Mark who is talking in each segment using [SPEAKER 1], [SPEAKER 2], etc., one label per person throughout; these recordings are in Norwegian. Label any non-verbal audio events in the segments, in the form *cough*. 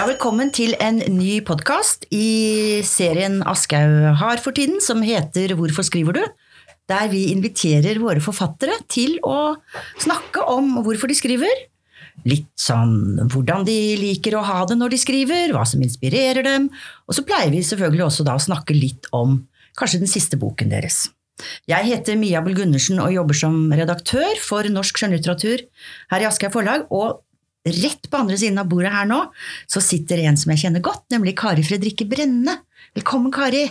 [SPEAKER 1] Ja, velkommen til en ny podkast i serien Aschehoug har for tiden, som heter Hvorfor skriver du? Der vi inviterer våre forfattere til å snakke om hvorfor de skriver. Litt sånn hvordan de liker å ha det når de skriver, hva som inspirerer dem. Og så pleier vi selvfølgelig også da å snakke litt om kanskje den siste boken deres. Jeg heter Mia Bull Gundersen og jobber som redaktør for norsk skjønnlitteratur her i Aschehoug forlag. og Rett på andre siden av bordet her nå så sitter en som jeg kjenner godt, nemlig Kari Fredrikke Brenne. Velkommen, Kari.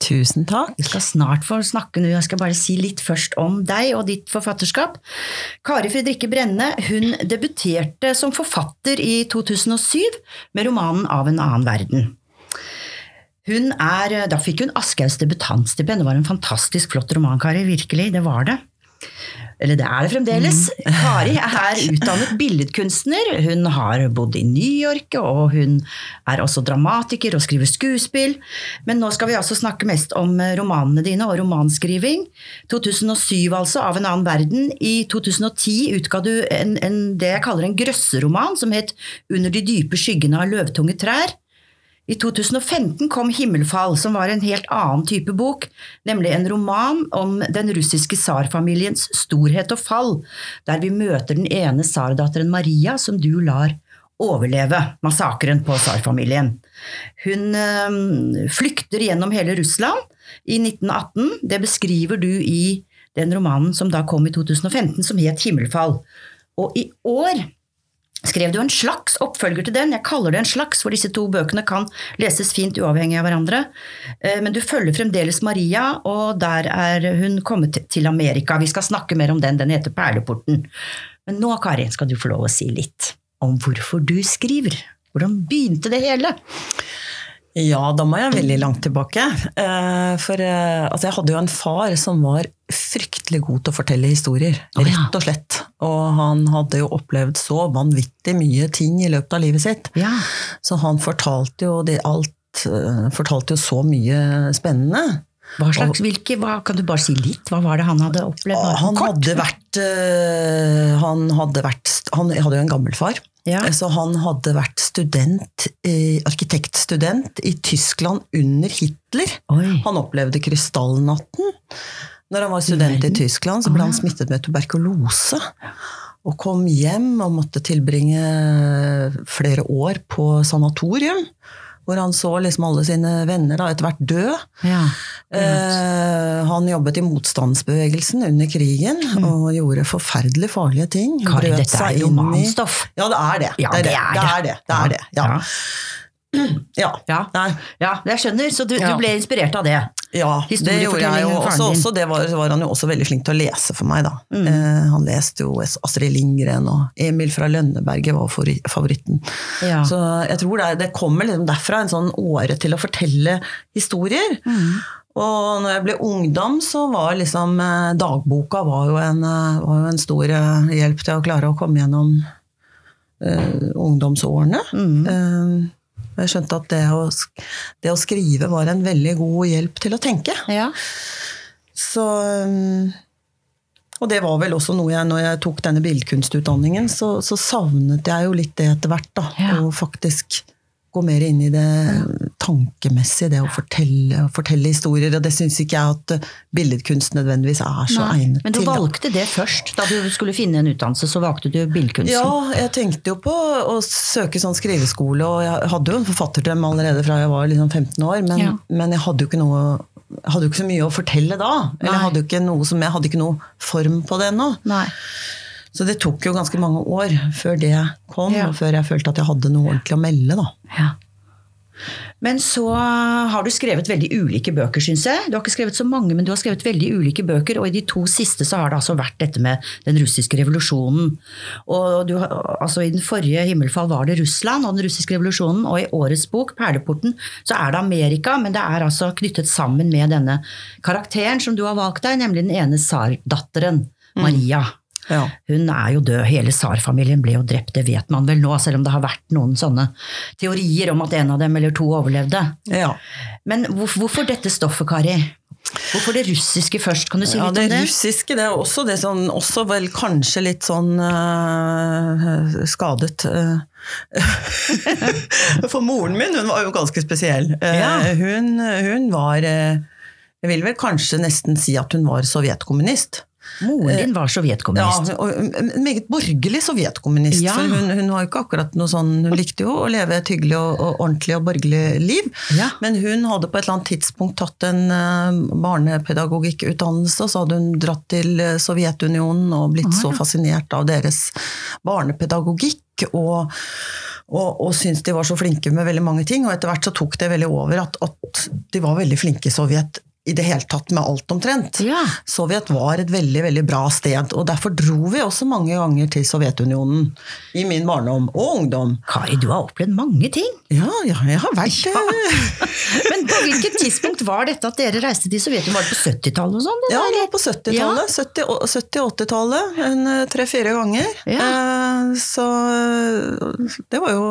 [SPEAKER 2] Tusen takk.
[SPEAKER 1] Vi skal snart få snakke nå, jeg skal bare si litt først om deg og ditt forfatterskap. Kari Fredrikke Brenne hun debuterte som forfatter i 2007 med romanen Av en annen verden. Hun er, da fikk hun Aschehougs debutantstipend. Det var en fantastisk flott roman, Kari. Virkelig, det var det. Eller det er det fremdeles. *laughs* Kari er utdannet billedkunstner. Hun har bodd i New York, og hun er også dramatiker og skriver skuespill. Men nå skal vi altså snakke mest om romanene dine og romanskriving. 2007, altså, Av en annen verden. I 2010 utga du en, en, det jeg kaller en grøsseroman, som het Under de dype skyggene av løvtunge trær. I 2015 kom Himmelfall, som var en helt annen type bok, nemlig en roman om den russiske tsarfamiliens storhet og fall, der vi møter den ene tsardatteren Maria, som du lar overleve massakren på tsarfamilien. Hun øh, flykter gjennom hele Russland i 1918. Det beskriver du i den romanen som da kom i 2015, som het Himmelfall. Og i år skrev du en slags oppfølger til den. Jeg kaller det en slags, for disse to bøkene kan leses fint uavhengig av hverandre. Men du følger fremdeles Maria, og der er hun kommet til Amerika. Vi skal snakke mer om den, den heter Perleporten. Men nå, Kari, skal du få lov å si litt om hvorfor du skriver. Hvordan begynte det hele?
[SPEAKER 2] Ja, da må jeg veldig langt tilbake. For altså, jeg hadde jo en far som var fryktelig god til å fortelle historier. Rett og slett. Og han hadde jo opplevd så vanvittig mye ting i løpet av livet sitt.
[SPEAKER 1] Ja.
[SPEAKER 2] Så han fortalte jo de, alt Fortalte jo så mye spennende.
[SPEAKER 1] Hva slags, hvilke, hva, kan du bare si litt? Hva var det han hadde opplevd?
[SPEAKER 2] Han hadde vært Han hadde vært Han hadde jo en gammelfar.
[SPEAKER 1] Ja.
[SPEAKER 2] Så han hadde vært student, arkitektstudent i Tyskland under Hitler.
[SPEAKER 1] Oi.
[SPEAKER 2] Han opplevde krystallnatten. Når han var student i Tyskland, så ble han smittet med tuberkulose. Og kom hjem og måtte tilbringe flere år på sanatorium. Hvor han så liksom alle sine venner da, etter hvert dø.
[SPEAKER 1] Ja.
[SPEAKER 2] Eh, han jobbet i motstandsbevegelsen under krigen og gjorde forferdelig farlige ting.
[SPEAKER 1] Mm. Kari, dette er
[SPEAKER 2] i-
[SPEAKER 1] romanstoff.
[SPEAKER 2] Ja, det er det.
[SPEAKER 1] Ja,
[SPEAKER 2] det,
[SPEAKER 1] det
[SPEAKER 2] det.
[SPEAKER 1] er
[SPEAKER 2] det
[SPEAKER 1] det.
[SPEAKER 2] er det. det, er det. Ja. *clears throat*
[SPEAKER 1] Ja.
[SPEAKER 2] Ja.
[SPEAKER 1] Ja. Jeg skjønner, så du, du ble inspirert av det.
[SPEAKER 2] Ja, det gjorde jeg jo. Også, også det var, var han jo også veldig flink til å lese for meg, da.
[SPEAKER 1] Mm.
[SPEAKER 2] Eh, han leste jo Astrid Lindgren, og Emil fra Lønneberget var favoritten.
[SPEAKER 1] Ja.
[SPEAKER 2] Så jeg tror det, det kommer liksom derfra en sånn åre til å fortelle historier.
[SPEAKER 1] Mm.
[SPEAKER 2] Og når jeg ble ungdom, så var liksom eh, dagboka var jo en, eh, var jo en stor eh, hjelp til å klare å komme gjennom eh, ungdomsårene.
[SPEAKER 1] Mm.
[SPEAKER 2] Jeg skjønte at det å, det å skrive var en veldig god hjelp til å tenke.
[SPEAKER 1] Ja.
[SPEAKER 2] Så Og det var vel også noe jeg, når jeg tok denne billedkunstutdanningen, så, så savnet jeg jo litt det etter hvert. da,
[SPEAKER 1] Ja.
[SPEAKER 2] Å faktisk gå mer inn i det tankemessige, det å fortelle, fortelle historier. Og det syns ikke jeg at uh, billedkunst nødvendigvis er så
[SPEAKER 1] Nei,
[SPEAKER 2] egnet
[SPEAKER 1] Men du
[SPEAKER 2] til.
[SPEAKER 1] valgte det først. Da du skulle finne en utdannelse, så valgte du billedkunsten.
[SPEAKER 2] Ja, jeg tenkte jo på å søke sånn skriveskole, og jeg hadde jo en forfatterdrøm allerede fra jeg var liksom 15 år, men,
[SPEAKER 1] Ja.
[SPEAKER 2] men jeg hadde jo ikke noe hadde jo ikke så mye å fortelle da. Eller jeg hadde ikke noe som jeg hadde ikke noe form på det ennå. Så det tok jo ganske mange år før det kom,
[SPEAKER 1] Ja.
[SPEAKER 2] og før jeg følte at jeg hadde noe ordentlig å melde. da.
[SPEAKER 1] Ja. Men så har du skrevet veldig ulike bøker, syns jeg. Du har ikke skrevet så mange, men du har skrevet veldig ulike bøker. Og i de to siste så har det altså vært dette med den russiske revolusjonen. Og du, altså I den forrige himmelfall var det Russland og den russiske revolusjonen. Og i årets bok, 'Perleporten', så er det Amerika, men det er altså knyttet sammen med denne karakteren som du har valgt deg, nemlig den ene tsardatteren, Maria.
[SPEAKER 2] Ja.
[SPEAKER 1] Hun er jo død, hele tsarfamilien ble jo drept, det vet man vel nå, selv om det har vært noen sånne teorier om at en av dem eller to overlevde.
[SPEAKER 2] Ja.
[SPEAKER 1] Men hvor, hvorfor dette stoffet, Kari? Hvorfor det russiske først? Kan du si
[SPEAKER 2] ja,
[SPEAKER 1] litt
[SPEAKER 2] det
[SPEAKER 1] om det?
[SPEAKER 2] Det russiske det er også det sånn, også vel kanskje litt sånn øh, skadet. øh, *laughs* For moren min hun var jo ganske spesiell. Eh,
[SPEAKER 1] Ja.
[SPEAKER 2] Hun, hun var Jeg vil vel kanskje nesten si at hun var sovjetkommunist.
[SPEAKER 1] Moren din var
[SPEAKER 2] Ja,
[SPEAKER 1] sovjetkommunist.
[SPEAKER 2] og en meget borgerlig sovjetkommunist.
[SPEAKER 1] Ja.
[SPEAKER 2] Hun, hun har jo ikke akkurat noe sånn Hun likte jo å leve et hyggelig og, og ordentlig og borgerlig liv.
[SPEAKER 1] Ja.
[SPEAKER 2] Men hun hadde på et eller annet tidspunkt tatt en uh, barnepedagogikkutdannelse, og så hadde hun dratt til eh, Sovjetunionen og blitt så fascinert av deres barnepedagogikk. og og, og syntes de var så flinke med veldig mange ting, og etter hvert så tok det veldig over at, at de var veldig flinke i Sovjet i det hele tatt med alt omtrent.
[SPEAKER 1] Ja.
[SPEAKER 2] Sovjet var et veldig veldig bra sted, og derfor dro vi også mange ganger til Sovjetunionen i min barndom og ungdom.
[SPEAKER 1] Kari, du har opplevd mange ting.
[SPEAKER 2] Ja, ja jeg har vært ja. *laughs*
[SPEAKER 1] Men på hvilket tidspunkt var dette at dere reiste til Sovjetunionen? Var det på 70-tallet og sånn?
[SPEAKER 2] Ja, det var på 70-tallet. 70 og- 70-80-tallet. En eh, tre-fire ganger. Eh, Så eh, det var jo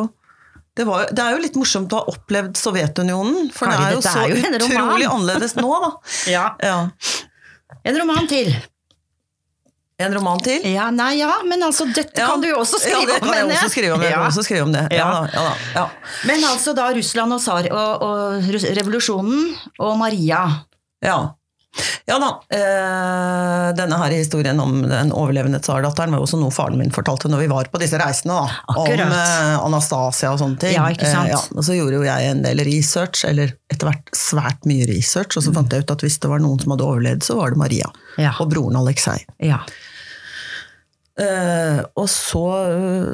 [SPEAKER 2] det, var, det er jo litt morsomt å ha opplevd Sovjetunionen, for
[SPEAKER 1] Kari,
[SPEAKER 2] det er jo så
[SPEAKER 1] er jo
[SPEAKER 2] utrolig annerledes nå, da. *laughs*
[SPEAKER 1] Ja.
[SPEAKER 2] Ja.
[SPEAKER 1] En roman til.
[SPEAKER 2] En roman til?
[SPEAKER 1] Ja, nei, ja, men altså, dette
[SPEAKER 2] Ja.
[SPEAKER 1] kan du jo også skrive
[SPEAKER 2] ja, det
[SPEAKER 1] om.
[SPEAKER 2] kan jeg
[SPEAKER 1] mener
[SPEAKER 2] også skrive om. Jeg
[SPEAKER 1] Ja.
[SPEAKER 2] kan også skrive om det. Ja,
[SPEAKER 1] Ja.
[SPEAKER 2] da, ja, da, ja.
[SPEAKER 1] Men altså da Russland og, Sar og, og revolusjonen og Maria.
[SPEAKER 2] Ja. Ja da. Eh, denne her historien om den overlevende tsardatteren var jo også noe faren min fortalte når vi var på disse reisene. da.
[SPEAKER 1] Akkurat.
[SPEAKER 2] Om eh, Anastasia og sånne ting.
[SPEAKER 1] Ja, ikke sant?
[SPEAKER 2] Eh, ja. Og så gjorde jo jeg en del research, eller etter hvert svært mye research, og så fant jeg ut at hvis det var noen som hadde overlevd, så var det Maria.
[SPEAKER 1] Ja.
[SPEAKER 2] Og broren Aleksej.
[SPEAKER 1] Ja.
[SPEAKER 2] Eh, og så,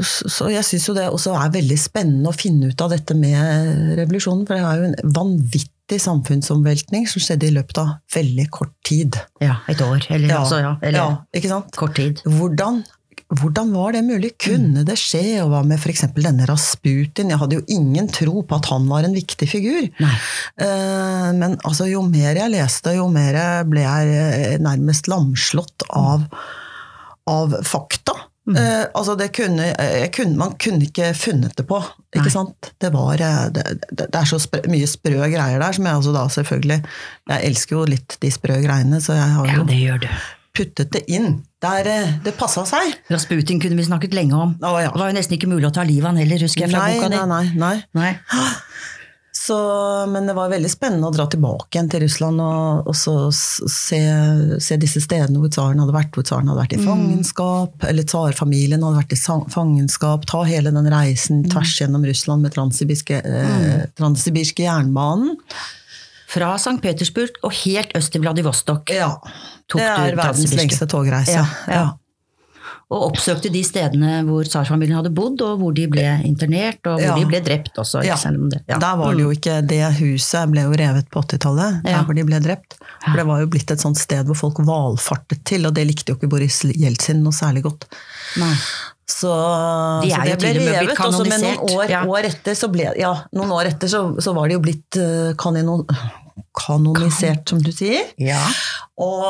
[SPEAKER 2] så jeg syns jo det også er veldig spennende å finne ut av dette med revolusjonen, for det er jo en vanvittig samfunnsomveltning som skjedde i løpet av veldig kort tid.
[SPEAKER 1] ja. Et år, eller
[SPEAKER 2] Ja,
[SPEAKER 1] altså, ja. Eller
[SPEAKER 2] ja, ikke sant?
[SPEAKER 1] kort tid.
[SPEAKER 2] Hvordan, hvordan var det mulig? Kunne det skje? Og hva med f.eks. denne Rasputin? Jeg hadde jo ingen tro på at han var en viktig figur. Eh, Men altså, jo mer jeg leste, jo mer ble jeg eh, nærmest lamslått av, av fakta. Eh, altså det kunne, jeg kunne, man kunne ikke funnet det på. Ikke
[SPEAKER 1] Nei.
[SPEAKER 2] sant? Det, var, eh, det, det er så sprø, mye sprø greier der, som jeg også da selvfølgelig Jeg elsker jo litt de sprø greiene, så jeg har
[SPEAKER 1] Ja,
[SPEAKER 2] jo
[SPEAKER 1] du.
[SPEAKER 2] puttet det inn der eh, det passa seg.
[SPEAKER 1] Rasputin kunne vi snakket lenge om.
[SPEAKER 2] Å, ja.
[SPEAKER 1] Det var jo nesten ikke mulig å ta livet av han heller, husker jeg fra
[SPEAKER 2] Nei,
[SPEAKER 1] boka di.
[SPEAKER 2] nei, nei, nei.
[SPEAKER 1] Nei.
[SPEAKER 2] Så, men det var veldig spennende å dra tilbake igjen til Russland og, og så se, se disse stedene hvor tsaren hadde vært, hvor tsaren hadde vært i fangenskap, eller tsarfamilien hadde vært i fangenskap. Ta hele den reisen tvers gjennom Russland med transsibirske, eh, transsibirske jernbanen.
[SPEAKER 1] Fra St. Petersburg og helt øst til Vladivostok.
[SPEAKER 2] Ja, det er verdens lengste togreise.
[SPEAKER 1] Ja, ja. Og oppsøkte de stedene hvor tsarfamilien hadde bodd, og hvor de ble internert, og hvor
[SPEAKER 2] Ja.
[SPEAKER 1] de ble drept også.
[SPEAKER 2] Ja.
[SPEAKER 1] Ja.
[SPEAKER 2] Der var det jo ikke Det huset ble jo revet på 80-tallet,
[SPEAKER 1] Ja.
[SPEAKER 2] der hvor de ble drept. For det var jo blitt et sånt sted hvor folk valfartet til, og det likte jo ikke Boris Jeltsin noe særlig godt.
[SPEAKER 1] Nei.
[SPEAKER 2] Så,
[SPEAKER 1] De
[SPEAKER 2] så det ble revet, og så med noen år,
[SPEAKER 1] ja.
[SPEAKER 2] år etter så ble, ja, noen år etter så, så var det jo blitt uh, kanino, kanonisert, som du sier.
[SPEAKER 1] Ja.
[SPEAKER 2] Og,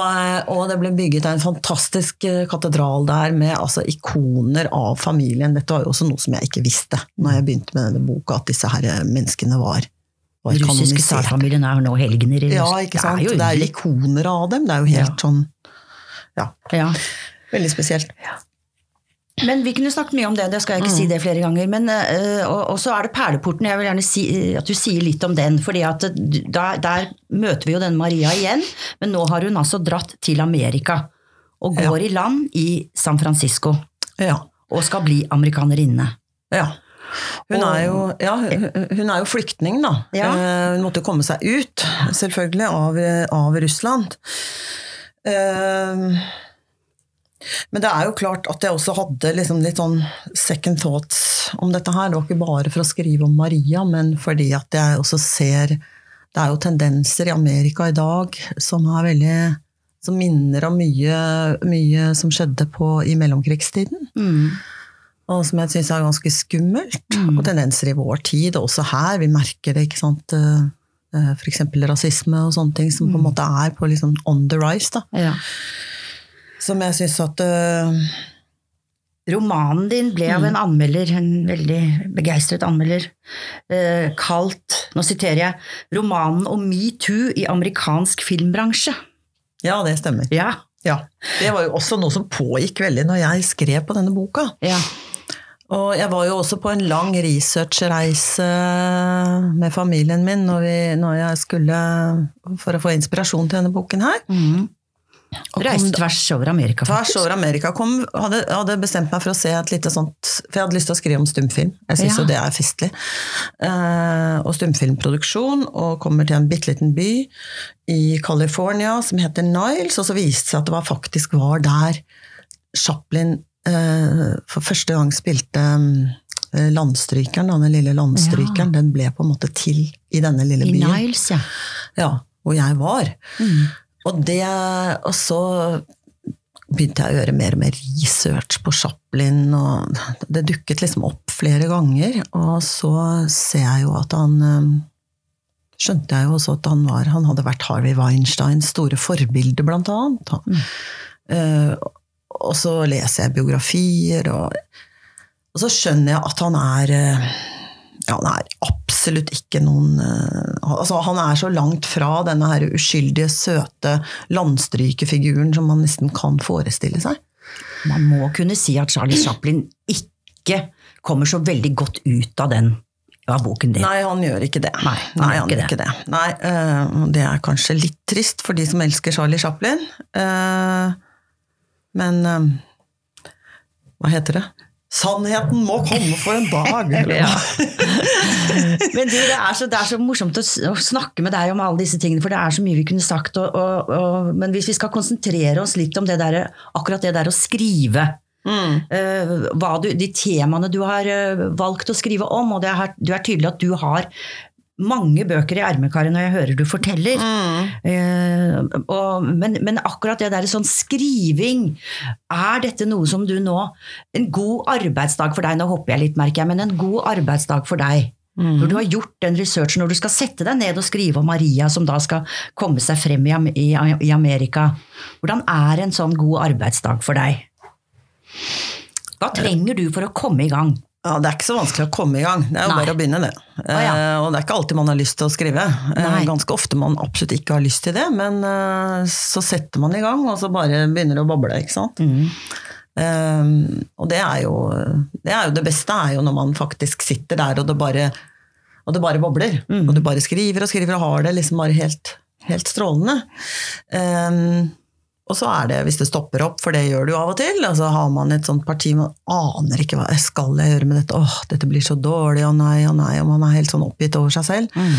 [SPEAKER 2] og det ble bygget en fantastisk eh, katedral der med altså, ikoner av familien. Dette var jo også noe som jeg ikke visste når jeg begynte med denne boka, at disse her menneskene var, var
[SPEAKER 1] russiske særfamilien er nå helgener. i
[SPEAKER 2] Ja, ikke sant?
[SPEAKER 1] Det er jo
[SPEAKER 2] Det er ikoner av dem. Det er jo helt
[SPEAKER 1] Ja.
[SPEAKER 2] sånn Ja,
[SPEAKER 1] Ja.
[SPEAKER 2] veldig spesielt.
[SPEAKER 1] Men vi kunne snakket mye om det, det skal jeg ikke
[SPEAKER 2] Mm.
[SPEAKER 1] si det flere ganger. Men, eh, og, så er det Perleporten, jeg vil gjerne si eh, at du sier litt om den. fordi at der, der møter vi jo denne Maria igjen, men nå har hun altså dratt til Amerika. Og går i land i San Francisco.
[SPEAKER 2] Ja.
[SPEAKER 1] Og skal bli amerikanerinne.
[SPEAKER 2] Ja. Hun
[SPEAKER 1] Og-
[SPEAKER 2] er, jo, ja, hun er jo flyktning, da.
[SPEAKER 1] Ja.
[SPEAKER 2] Eh, Hun måtte komme seg ut, selvfølgelig, av, av Russland. Eh, Men det er jo klart at jeg også hadde liksom litt sånn second thoughts om dette her. Det var ikke bare for å skrive om Maria, men fordi at jeg også ser Det er jo tendenser i Amerika i dag som er veldig som minner om mye, mye som skjedde på, i mellomkrigstiden
[SPEAKER 1] Mm.
[SPEAKER 2] og som jeg syns er ganske skummelt.
[SPEAKER 1] Mm.
[SPEAKER 2] Og tendenser i vår tid, og også her. Vi merker det, ikke sant. F.eks. rasisme og sånne ting som på en
[SPEAKER 1] Mm.
[SPEAKER 2] måte er på liksom on the rise. da.
[SPEAKER 1] Ja.
[SPEAKER 2] Som jeg syns at uh...
[SPEAKER 1] Romanen din ble av en
[SPEAKER 2] Mm.
[SPEAKER 1] anmelder, en veldig begeistret anmelder, uh, kalt, nå siterer jeg, 'Romanen om metoo i amerikansk filmbransje'.
[SPEAKER 2] Ja, det stemmer.
[SPEAKER 1] Ja.
[SPEAKER 2] Ja. Det var jo også noe som pågikk veldig når jeg skrev på denne boka.
[SPEAKER 1] ja.
[SPEAKER 2] Og jeg var jo også på en lang researchreise med familien min når, vi, når jeg skulle For å få inspirasjon til denne boken her.
[SPEAKER 1] Mm.
[SPEAKER 2] Og
[SPEAKER 1] Reiste tvers over Amerika,
[SPEAKER 2] Tvers over Amerika. Kom, hadde, hadde bestemt meg for å se et lite sånt For jeg hadde lyst til å skrive om stumfilm. Jeg syns
[SPEAKER 1] Ja.
[SPEAKER 2] jo det er festlig. Uh, og stumfilmproduksjon. Og kommer til en bitte liten by i California som heter Niles. Og så viste det seg at det var faktisk var der Chaplin uh, for første gang spilte um, Landstrykeren, den lille landstrykeren, den ble på en måte til i denne lille
[SPEAKER 1] I
[SPEAKER 2] byen.
[SPEAKER 1] Niles, ja.
[SPEAKER 2] Ja, hvor jeg var.
[SPEAKER 1] Mm.
[SPEAKER 2] Og, det, og så begynte jeg å gjøre mer og mer research på Chaplin, og det dukket liksom opp flere ganger. Og så ser jeg jo at han eh, Skjønte jeg jo også at han var Han hadde vært Harvey Weinsteins store forbilde, blant annet. Mm. Uh, og så leser jeg biografier, og, og så skjønner jeg at han er eh, ja, han er absolutt ikke noen eh, altså Han er så langt fra denne her uskyldige, søte landstrykefiguren som man nesten kan forestille seg.
[SPEAKER 1] Man må kunne si at Charlie Chaplin ikke kommer så veldig godt ut av den av boken din.
[SPEAKER 2] Nei, han gjør ikke det.
[SPEAKER 1] Nei, han
[SPEAKER 2] Nei, han gjør ikke det. Nei, eh, det er kanskje litt trist for de som elsker Charlie Chaplin. Eh, men eh, hva heter det? Sannheten må komme for en dag!
[SPEAKER 1] Ja. *laughs* Men du, det er, så, det er så morsomt å, å snakke med deg om alle disse tingene, for det er så mye vi kunne sagt. Og, og, og, men hvis vi skal konsentrere oss litt om det der, akkurat det der å skrive
[SPEAKER 2] Mm.
[SPEAKER 1] uh, du, De temaene du har eh, valgt å skrive om, og det er, du er tydelig at du har mange bøker i ermekaret når jeg hører du forteller.
[SPEAKER 2] Mm.
[SPEAKER 1] Eh, og, men, men akkurat det der sånn skriving, er dette noe som du nå En god arbeidsdag for deg, nå hopper jeg litt, merker jeg, men en god arbeidsdag for deg.
[SPEAKER 2] Mm.
[SPEAKER 1] Når du har gjort den researchen, når du skal sette deg ned og skrive om Maria som da skal komme seg frem i, i, i Amerika, hvordan er en sånn god arbeidsdag for deg? Hva trenger du for å komme i gang?
[SPEAKER 2] Ja, Det er ikke så vanskelig å komme i gang. Det er jo
[SPEAKER 1] Nei.
[SPEAKER 2] bare å begynne, det.
[SPEAKER 1] ja.
[SPEAKER 2] uh, og det er ikke alltid man har lyst til å skrive.
[SPEAKER 1] Nei.
[SPEAKER 2] ganske ofte man absolutt ikke har lyst til det, men uh, så setter man i gang, og så bare begynner det å boble. ikke sant?
[SPEAKER 1] Mm.
[SPEAKER 2] Og det er, jo, det er jo det beste er jo når man faktisk sitter der og det bare, og det bare bobler.
[SPEAKER 1] Mm.
[SPEAKER 2] Og du bare skriver og skriver og har det liksom bare helt, helt strålende. Eh, og så er det, hvis det stopper opp, for det gjør det jo av og til, altså har man et sånt parti man aner ikke hva jeg skal jeg gjøre med dette, åh, dette blir så dårlig, å nei, å nei, og man er helt sånn oppgitt over seg selv,
[SPEAKER 1] Mm.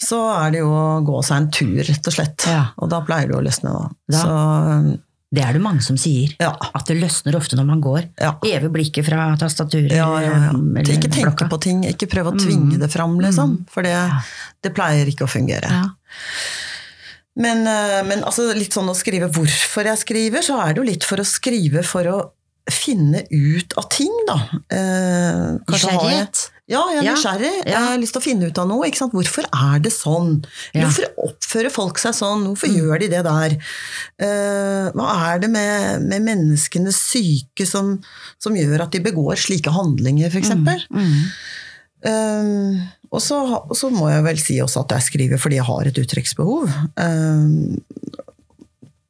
[SPEAKER 2] så er det jo å gå seg en tur, rett og slett.
[SPEAKER 1] Ja.
[SPEAKER 2] Og da pleier det å løsne, da.
[SPEAKER 1] Da.
[SPEAKER 2] Så
[SPEAKER 1] Det er det mange som sier.
[SPEAKER 2] ja.
[SPEAKER 1] At det løsner ofte når man går.
[SPEAKER 2] Ja.
[SPEAKER 1] Eve blikket fra tastaturet
[SPEAKER 2] Ja, ja, ja. Ikke tenke
[SPEAKER 1] blokka.
[SPEAKER 2] på ting, ikke prøve å tvinge det fram, liksom. For det, det pleier ikke å fungere. Men, eh, men altså, litt sånn å skrive hvorfor jeg skriver, så er det jo litt for å skrive for å finne ut av ting, da. Eh,
[SPEAKER 1] Nysgjerrighet.
[SPEAKER 2] Ja, jeg er
[SPEAKER 1] Ja,
[SPEAKER 2] ja. Jeg har lyst til å finne ut av noe. Hvorfor er det sånn?
[SPEAKER 1] Ja.
[SPEAKER 2] Hvorfor oppfører folk seg sånn? Hvorfor
[SPEAKER 1] Mm.
[SPEAKER 2] gjør de det der? Eh, hva er det med, med menneskenes syke som, som gjør at de begår slike handlinger, f.eks.?
[SPEAKER 1] Mm.
[SPEAKER 2] Um, og, så, og så må jeg vel si også at jeg skriver fordi jeg har et uttrykksbehov. Um,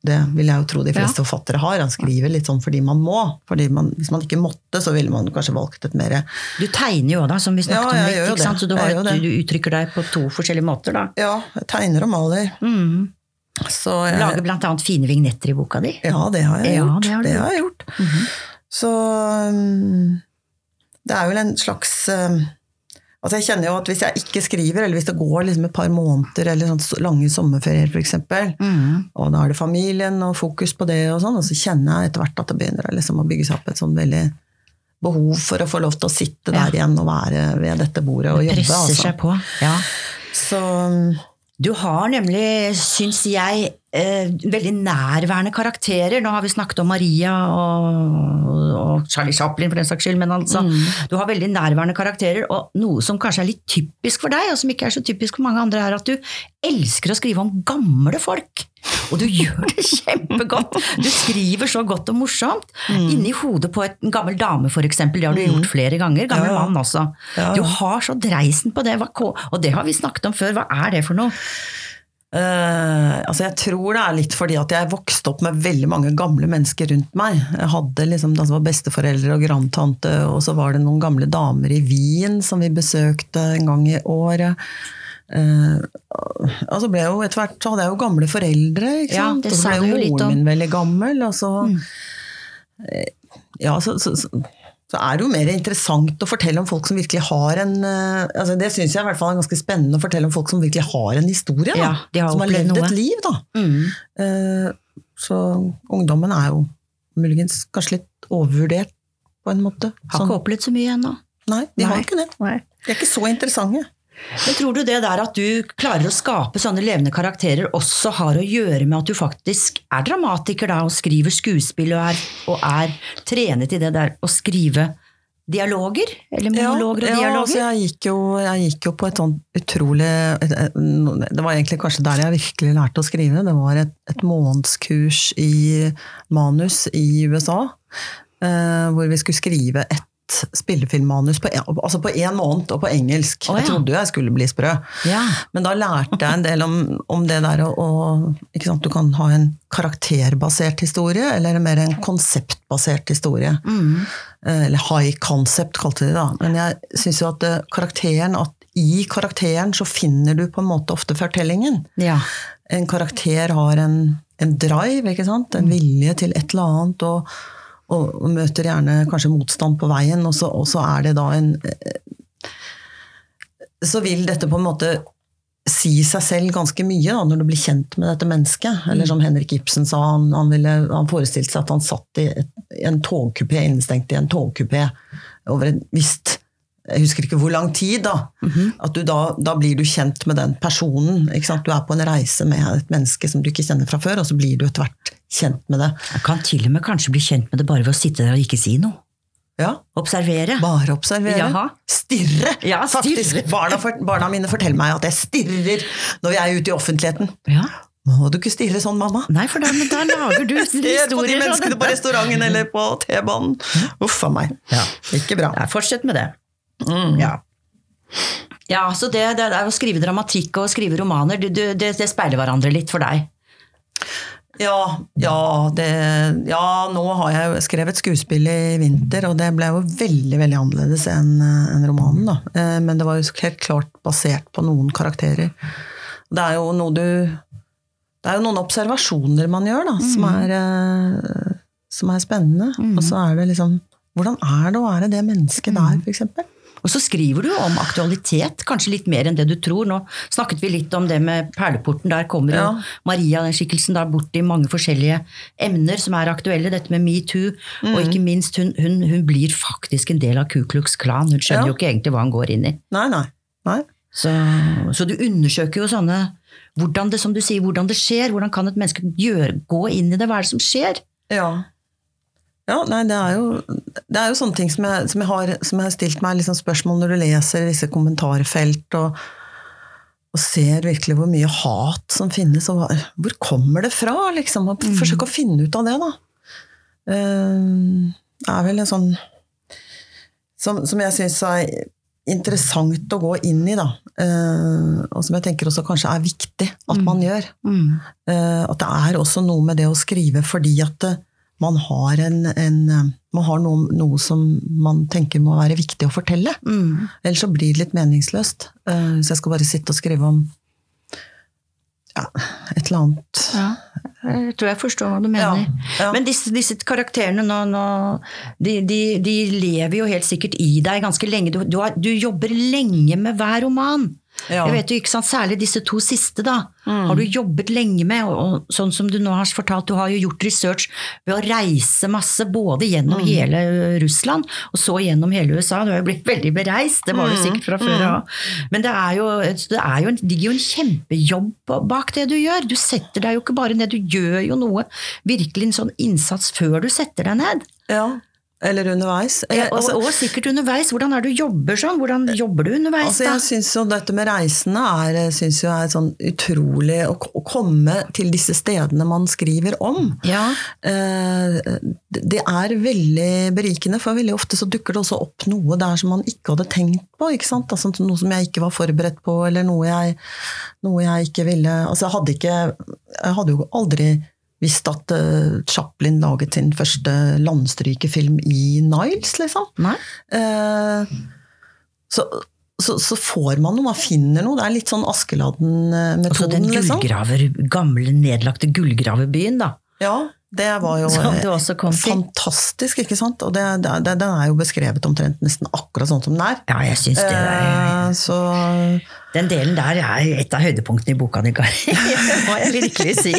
[SPEAKER 2] det vil jeg jo tro de fleste forfattere har. Han skriver litt sånn fordi man må. Fordi man, hvis man ikke måtte, så ville man kanskje valgt et mer
[SPEAKER 1] Du tegner jo da, som vi snakket
[SPEAKER 2] Ja,
[SPEAKER 1] om litt. ikke sant? Så du, har,
[SPEAKER 2] Jeg
[SPEAKER 1] du uttrykker deg på to forskjellige måter, da.
[SPEAKER 2] Ja, jeg tegner og maler.
[SPEAKER 1] Mm.
[SPEAKER 2] Så jeg,
[SPEAKER 1] Lager annet fine vignetter i boka di.
[SPEAKER 2] Ja, det har jeg
[SPEAKER 1] Ja,
[SPEAKER 2] gjort.
[SPEAKER 1] det har det
[SPEAKER 2] har jeg gjort.
[SPEAKER 1] Mhm.
[SPEAKER 2] Så um, det er vel en slags um, Altså jeg kjenner jo at Hvis jeg ikke skriver, eller hvis det går liksom et par måneder eller sånn lange sommerferier f.eks.,
[SPEAKER 1] Mm.
[SPEAKER 2] og da er det familien og fokus på det, og sånn, og så kjenner jeg etter hvert at det begynner liksom å bygge seg opp et sånn veldig behov for å få lov til å sitte
[SPEAKER 1] Ja.
[SPEAKER 2] der igjen og være ved dette bordet og
[SPEAKER 1] Det
[SPEAKER 2] jobbe.
[SPEAKER 1] presser
[SPEAKER 2] Altså.
[SPEAKER 1] seg på. Ja.
[SPEAKER 2] Så
[SPEAKER 1] Du har nemlig, syns jeg, eh, veldig nærværende karakterer. Nå har vi snakket om Maria og, og Charlie Chaplin, for den saks skyld, men altså,
[SPEAKER 2] Mm.
[SPEAKER 1] du har veldig nærværende karakterer, og noe som kanskje er litt typisk for deg, og som ikke er så typisk for mange andre, er at du elsker å skrive om gamle folk. Og du gjør det *laughs* kjempegodt! Du skriver så godt og morsomt.
[SPEAKER 2] Mm.
[SPEAKER 1] Inni hodet på et- en gammel dame, eksempel. Det har du gjort flere ganger. Gammel
[SPEAKER 2] Ja,
[SPEAKER 1] mann også.
[SPEAKER 2] Ja.
[SPEAKER 1] Du har så dreisen på det, og det har vi snakket om før. Hva er det for noe?
[SPEAKER 2] Eh, altså jeg tror det er litt fordi at jeg vokste opp med veldig mange gamle mennesker rundt meg. Jeg hadde liksom, det var besteforeldre og grandtante, og så var det noen gamle damer i Wien som vi besøkte en gang i året. Uh, altså ble jeg jo etter hvert så hadde jeg jo gamle foreldre. Ikke
[SPEAKER 1] Ja,
[SPEAKER 2] sant?
[SPEAKER 1] det
[SPEAKER 2] og så ble
[SPEAKER 1] jo
[SPEAKER 2] moren min veldig gammel. Og så,
[SPEAKER 1] Mm.
[SPEAKER 2] eh, ja, så, så, så, så er det jo mer interessant å fortelle om folk som virkelig har en eh, altså Det syns jeg i hvert fall er ganske spennende å fortelle om folk som virkelig har en historie. Da,
[SPEAKER 1] Ja, har
[SPEAKER 2] som har levd
[SPEAKER 1] noe.
[SPEAKER 2] et liv. Da.
[SPEAKER 1] Mm.
[SPEAKER 2] Eh, så ungdommen er jo muligens kanskje litt overvurdert, på en måte.
[SPEAKER 1] Har
[SPEAKER 2] Sånn-
[SPEAKER 1] ikke opplevd så mye ennå.
[SPEAKER 2] nei, de har ikke det. De er ikke så interessante.
[SPEAKER 1] Men tror du det der at du klarer å skape sånne levende karakterer også har å gjøre med at du faktisk er dramatiker da, og skriver skuespill og er, og er trenet i det der å skrive dialoger? Eller monologer og
[SPEAKER 2] ja, altså jeg, gikk jo, jeg gikk jo på et sånn utrolig et, et, Det var egentlig kanskje der jeg virkelig lærte å skrive. Det var et, et månedskurs i manus i USA. eh, hvor vi skulle skrive ett spillefilmmanus på en, altså på én måned, og på engelsk.
[SPEAKER 1] Oh, ja.
[SPEAKER 2] Jeg trodde jo jeg skulle bli sprø.
[SPEAKER 1] Ja.
[SPEAKER 2] Men da lærte jeg en del om, om det der å, å ikke sant, Du kan ha en karakterbasert historie, eller mer en konseptbasert historie.
[SPEAKER 1] Mm.
[SPEAKER 2] Eh, Eller high concept, kalte de det. da. Men jeg syns jo at eh, karakteren, at i karakteren så finner du på en måte ofte fortellingen.
[SPEAKER 1] ja.
[SPEAKER 2] En karakter har en, en drive, ikke sant? en vilje til et eller annet, og, og, og møter gjerne kanskje motstand på veien, og så, og så er det da en eh, Så vil dette på en måte si seg selv ganske mye da, når du blir kjent med dette mennesket. Eller som Henrik Ibsen sa, han, han, ville, han forestilte seg at han satt i, et, en togkupé, innestengt i en togkupé over et visst jeg husker ikke hvor lang tid, da. At du da, da blir du kjent med den personen. Du er på en reise med et menneske som du ikke kjenner fra før, og så blir du etter hvert kjent med det.
[SPEAKER 1] Jeg kan til og med kanskje bli kjent med det bare ved å sitte der og ikke si noe.
[SPEAKER 2] Ja,
[SPEAKER 1] Observere.
[SPEAKER 2] Bare observere.
[SPEAKER 1] Jaha.
[SPEAKER 2] Stirre!
[SPEAKER 1] Ja,
[SPEAKER 2] Faktisk.
[SPEAKER 1] stirre.
[SPEAKER 2] Barna, for, barna mine forteller meg at jeg stirrer når jeg er ute i offentligheten.
[SPEAKER 1] Ja.
[SPEAKER 2] Må du ikke stirre sånn, mamma?
[SPEAKER 1] Nei, for da, lager du *laughs*
[SPEAKER 2] Ser på de menneskene på restauranten eller på T-banen. Uff a meg.
[SPEAKER 1] Ja.
[SPEAKER 2] Ikke bra.
[SPEAKER 1] Ja, fortsett med det.
[SPEAKER 2] Mm.
[SPEAKER 1] Ja. Ja, så det, det det, å skrive dramatikk og skrive romaner, det, det speiler hverandre litt for deg.
[SPEAKER 2] Ja, ja, det, ja, nå har jeg jo skrevet skuespill i vinter, og det ble jo veldig veldig annerledes enn en romanen. da. Eh, Men det var jo helt klart basert på noen karakterer. Det er jo noe du Det er jo noen observasjoner man gjør, da, som, er, eh, som er spennende. Og så er det liksom Hvordan er det å være det mennesket der, for eksempel?
[SPEAKER 1] Og så skriver du om aktualitet, kanskje litt mer enn det du tror. Nå snakket vi litt om det med Perleporten. Der kommer jo Maria, den skikkelsen, da bort i mange forskjellige emner som er aktuelle. Dette med metoo, og ikke minst hun, hun, hun blir faktisk en del av Ku Klux Klan. Hun skjønner
[SPEAKER 2] Ja.
[SPEAKER 1] jo ikke egentlig hva hun går inn i.
[SPEAKER 2] Nei, nei. nei.
[SPEAKER 1] Så, så du undersøker jo sånne hvordan det, som du sier, hvordan det skjer. Hvordan kan et menneske gjøre, gå inn i det? Hva er det som skjer?
[SPEAKER 2] Ja. Ja, nei, det er jo, det er jo sånne ting som jeg, som jeg, har, som jeg har stilt meg liksom spørsmål når du leser disse kommentarfelt og, og ser virkelig hvor mye hat som finnes, og hvor kommer det fra? liksom, og Forsøke å finne ut av det, da. Eh, Det er vel en sånn som, som jeg syns er interessant å gå inn i, da. Eh, og som jeg tenker også kanskje er viktig at man gjør. Eh, at det er også noe med det å skrive fordi at man har, en, en, eh, man har noe, noe som man tenker må være viktig å fortelle.
[SPEAKER 1] Mm.
[SPEAKER 2] Ellers så blir det litt meningsløst. Uh, så jeg skal bare sitte og skrive om ja, et eller annet.
[SPEAKER 1] Ja, jeg tror jeg forstår hva du mener.
[SPEAKER 2] Ja, ja.
[SPEAKER 1] Men disse, disse karakterene nå, nå de, de, de lever jo helt sikkert i deg ganske lenge. Du, du, har, du jobber lenge med hver roman.
[SPEAKER 2] Ja.
[SPEAKER 1] Jeg vet jo ikke sant, Særlig disse to siste da,
[SPEAKER 2] Mm.
[SPEAKER 1] har du jobbet lenge med. Og, sånn som du nå har fortalt, du har jo gjort research ved å reise masse, både gjennom
[SPEAKER 2] Mm.
[SPEAKER 1] hele Russland og så gjennom hele USA. Du har jo blitt veldig bereist, det var du
[SPEAKER 2] Mm.
[SPEAKER 1] sikkert fra før av. Men det er jo, det er jo en, ligger jo en kjempejobb bak det du gjør. Du setter deg jo ikke bare ned, du gjør jo noe, virkelig en sånn innsats før du setter deg ned.
[SPEAKER 2] Ja. Eller underveis.
[SPEAKER 1] Ja,
[SPEAKER 2] Eh,
[SPEAKER 1] og,
[SPEAKER 2] altså-
[SPEAKER 1] og sikkert underveis. Hvordan er det du jobber sånn? Hvordan jobber du underveis,
[SPEAKER 2] Altså, jeg syns jo dette med reisene er, synes jo er sånn utrolig å, å komme til disse stedene man skriver om.
[SPEAKER 1] Ja.
[SPEAKER 2] Eh, det er veldig berikende, for veldig ofte så dukker det også opp noe der som man ikke hadde tenkt på. ikke sant? Altså, noe som jeg ikke var forberedt på, eller noe jeg, noe jeg ikke ville Altså, jeg hadde ikke Jeg hadde jo aldri visst at uh, Chaplin laget sin første landstrykefilm i Niles, liksom.
[SPEAKER 1] Nei?
[SPEAKER 2] Eh, så, så, så får man noe, man finner noe. Det er litt sånn
[SPEAKER 1] Og så den
[SPEAKER 2] Askeladden-metoden, liksom.
[SPEAKER 1] gullgraver, gamle, nedlagte gullgraverbyen, da.
[SPEAKER 2] Ja, det var jo eh, fantastisk, ikke sant? Og den er jo beskrevet omtrent nesten akkurat sånn som den er.
[SPEAKER 1] Ja, jeg syns det. er-
[SPEAKER 2] Eh, så
[SPEAKER 1] Den delen der er et av høydepunktene i boka di, Kari. Det må jeg virkelig si.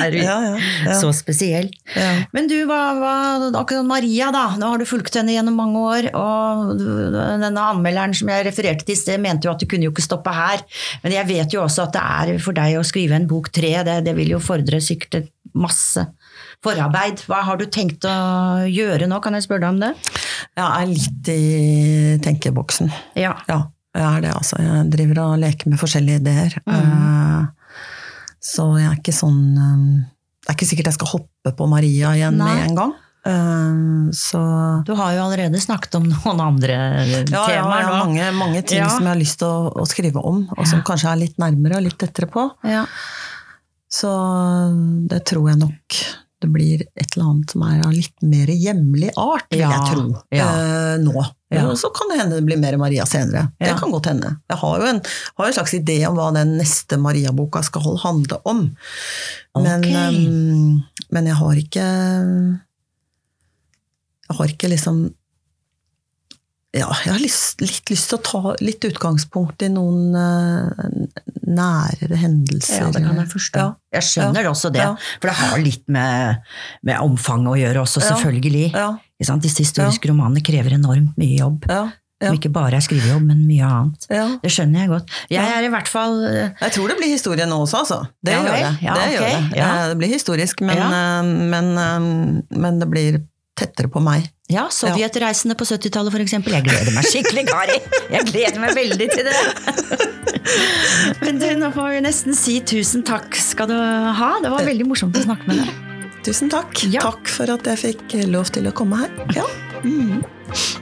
[SPEAKER 1] Er
[SPEAKER 2] Ja, ja, ja.
[SPEAKER 1] så spesielt.
[SPEAKER 2] ja.
[SPEAKER 1] Men du, hva, hva, akkurat Maria, da. Nå har du fulgt henne gjennom mange år. Og denne anmelderen som jeg refererte til i sted, mente jo at du kunne jo ikke stoppe her. Men jeg vet jo også at det er for deg å skrive en bok tre, det, det vil jo fordre sikkert masse forarbeid. Hva har du tenkt å gjøre nå, kan jeg spørre deg om det?
[SPEAKER 2] Jeg er litt i tenkeboksen.
[SPEAKER 1] Ja.
[SPEAKER 2] Ja, jeg er det, altså. Jeg driver og leker med forskjellige ideer.
[SPEAKER 1] Mhm.
[SPEAKER 2] Eh, Så jeg er ikke sånn eh, Det er ikke sikkert jeg skal hoppe på Maria igjen
[SPEAKER 1] Nei.
[SPEAKER 2] med en gang. Eh, Så
[SPEAKER 1] Du har jo allerede snakket om *laughs* noen andre
[SPEAKER 2] ja, ja, jeg har mange, mange ting
[SPEAKER 1] Ja.
[SPEAKER 2] som jeg har lyst til å, å skrive om, og som kanskje er litt nærmere og litt tettere på.
[SPEAKER 1] Ja.
[SPEAKER 2] Så det tror jeg nok det blir et eller annet som er av litt mer hjemlig art, vil
[SPEAKER 1] Ja,
[SPEAKER 2] jeg tro,
[SPEAKER 1] ja.
[SPEAKER 2] eh, nå.
[SPEAKER 1] Ja.
[SPEAKER 2] Så kan det hende det blir mer Maria senere. Det kan godt hende. Jeg har jo en, har en slags idé om hva den neste Maria-boka skal handle om. Men, ehm, men jeg har ikke Jeg har ikke liksom ja, jeg har lyst, litt lyst til å ta litt utgangspunkt i noen eh, nærere hendelser.
[SPEAKER 1] Ja, det kan jeg forstå.
[SPEAKER 2] Ja.
[SPEAKER 1] Jeg skjønner også det, for det har litt med, med omfanget å gjøre også, selvfølgelig.
[SPEAKER 2] Ja?
[SPEAKER 1] Disse historiske romanene krever enormt mye jobb.
[SPEAKER 2] ja, ja.
[SPEAKER 1] Som ikke bare er skrivejobb, men mye annet.
[SPEAKER 2] ja.
[SPEAKER 1] Det skjønner jeg godt. Jeg
[SPEAKER 2] Ja.
[SPEAKER 1] er i hvert fall eh,
[SPEAKER 2] Jeg tror det blir historie nå også, altså. Det
[SPEAKER 1] Ja
[SPEAKER 2] gjør det.
[SPEAKER 1] ja,
[SPEAKER 2] det,
[SPEAKER 1] okay.
[SPEAKER 2] gjør det.
[SPEAKER 1] ja.
[SPEAKER 2] Eh, det blir historisk, men,
[SPEAKER 1] Ja.
[SPEAKER 2] eh, men, men det blir tettere på meg.
[SPEAKER 1] Ja, Sovjetreisene på 70-tallet for eksempel. Jeg gleder meg skikkelig, Kari! Jeg gleder meg veldig til det! *laughs* Men du, nå får vi nesten si tusen takk skal du ha. Det var veldig morsomt å snakke med deg.
[SPEAKER 2] Tusen takk.
[SPEAKER 1] Ja.
[SPEAKER 2] Takk for at jeg fikk lov til å komme her. Ja.
[SPEAKER 1] Mm. *laughs*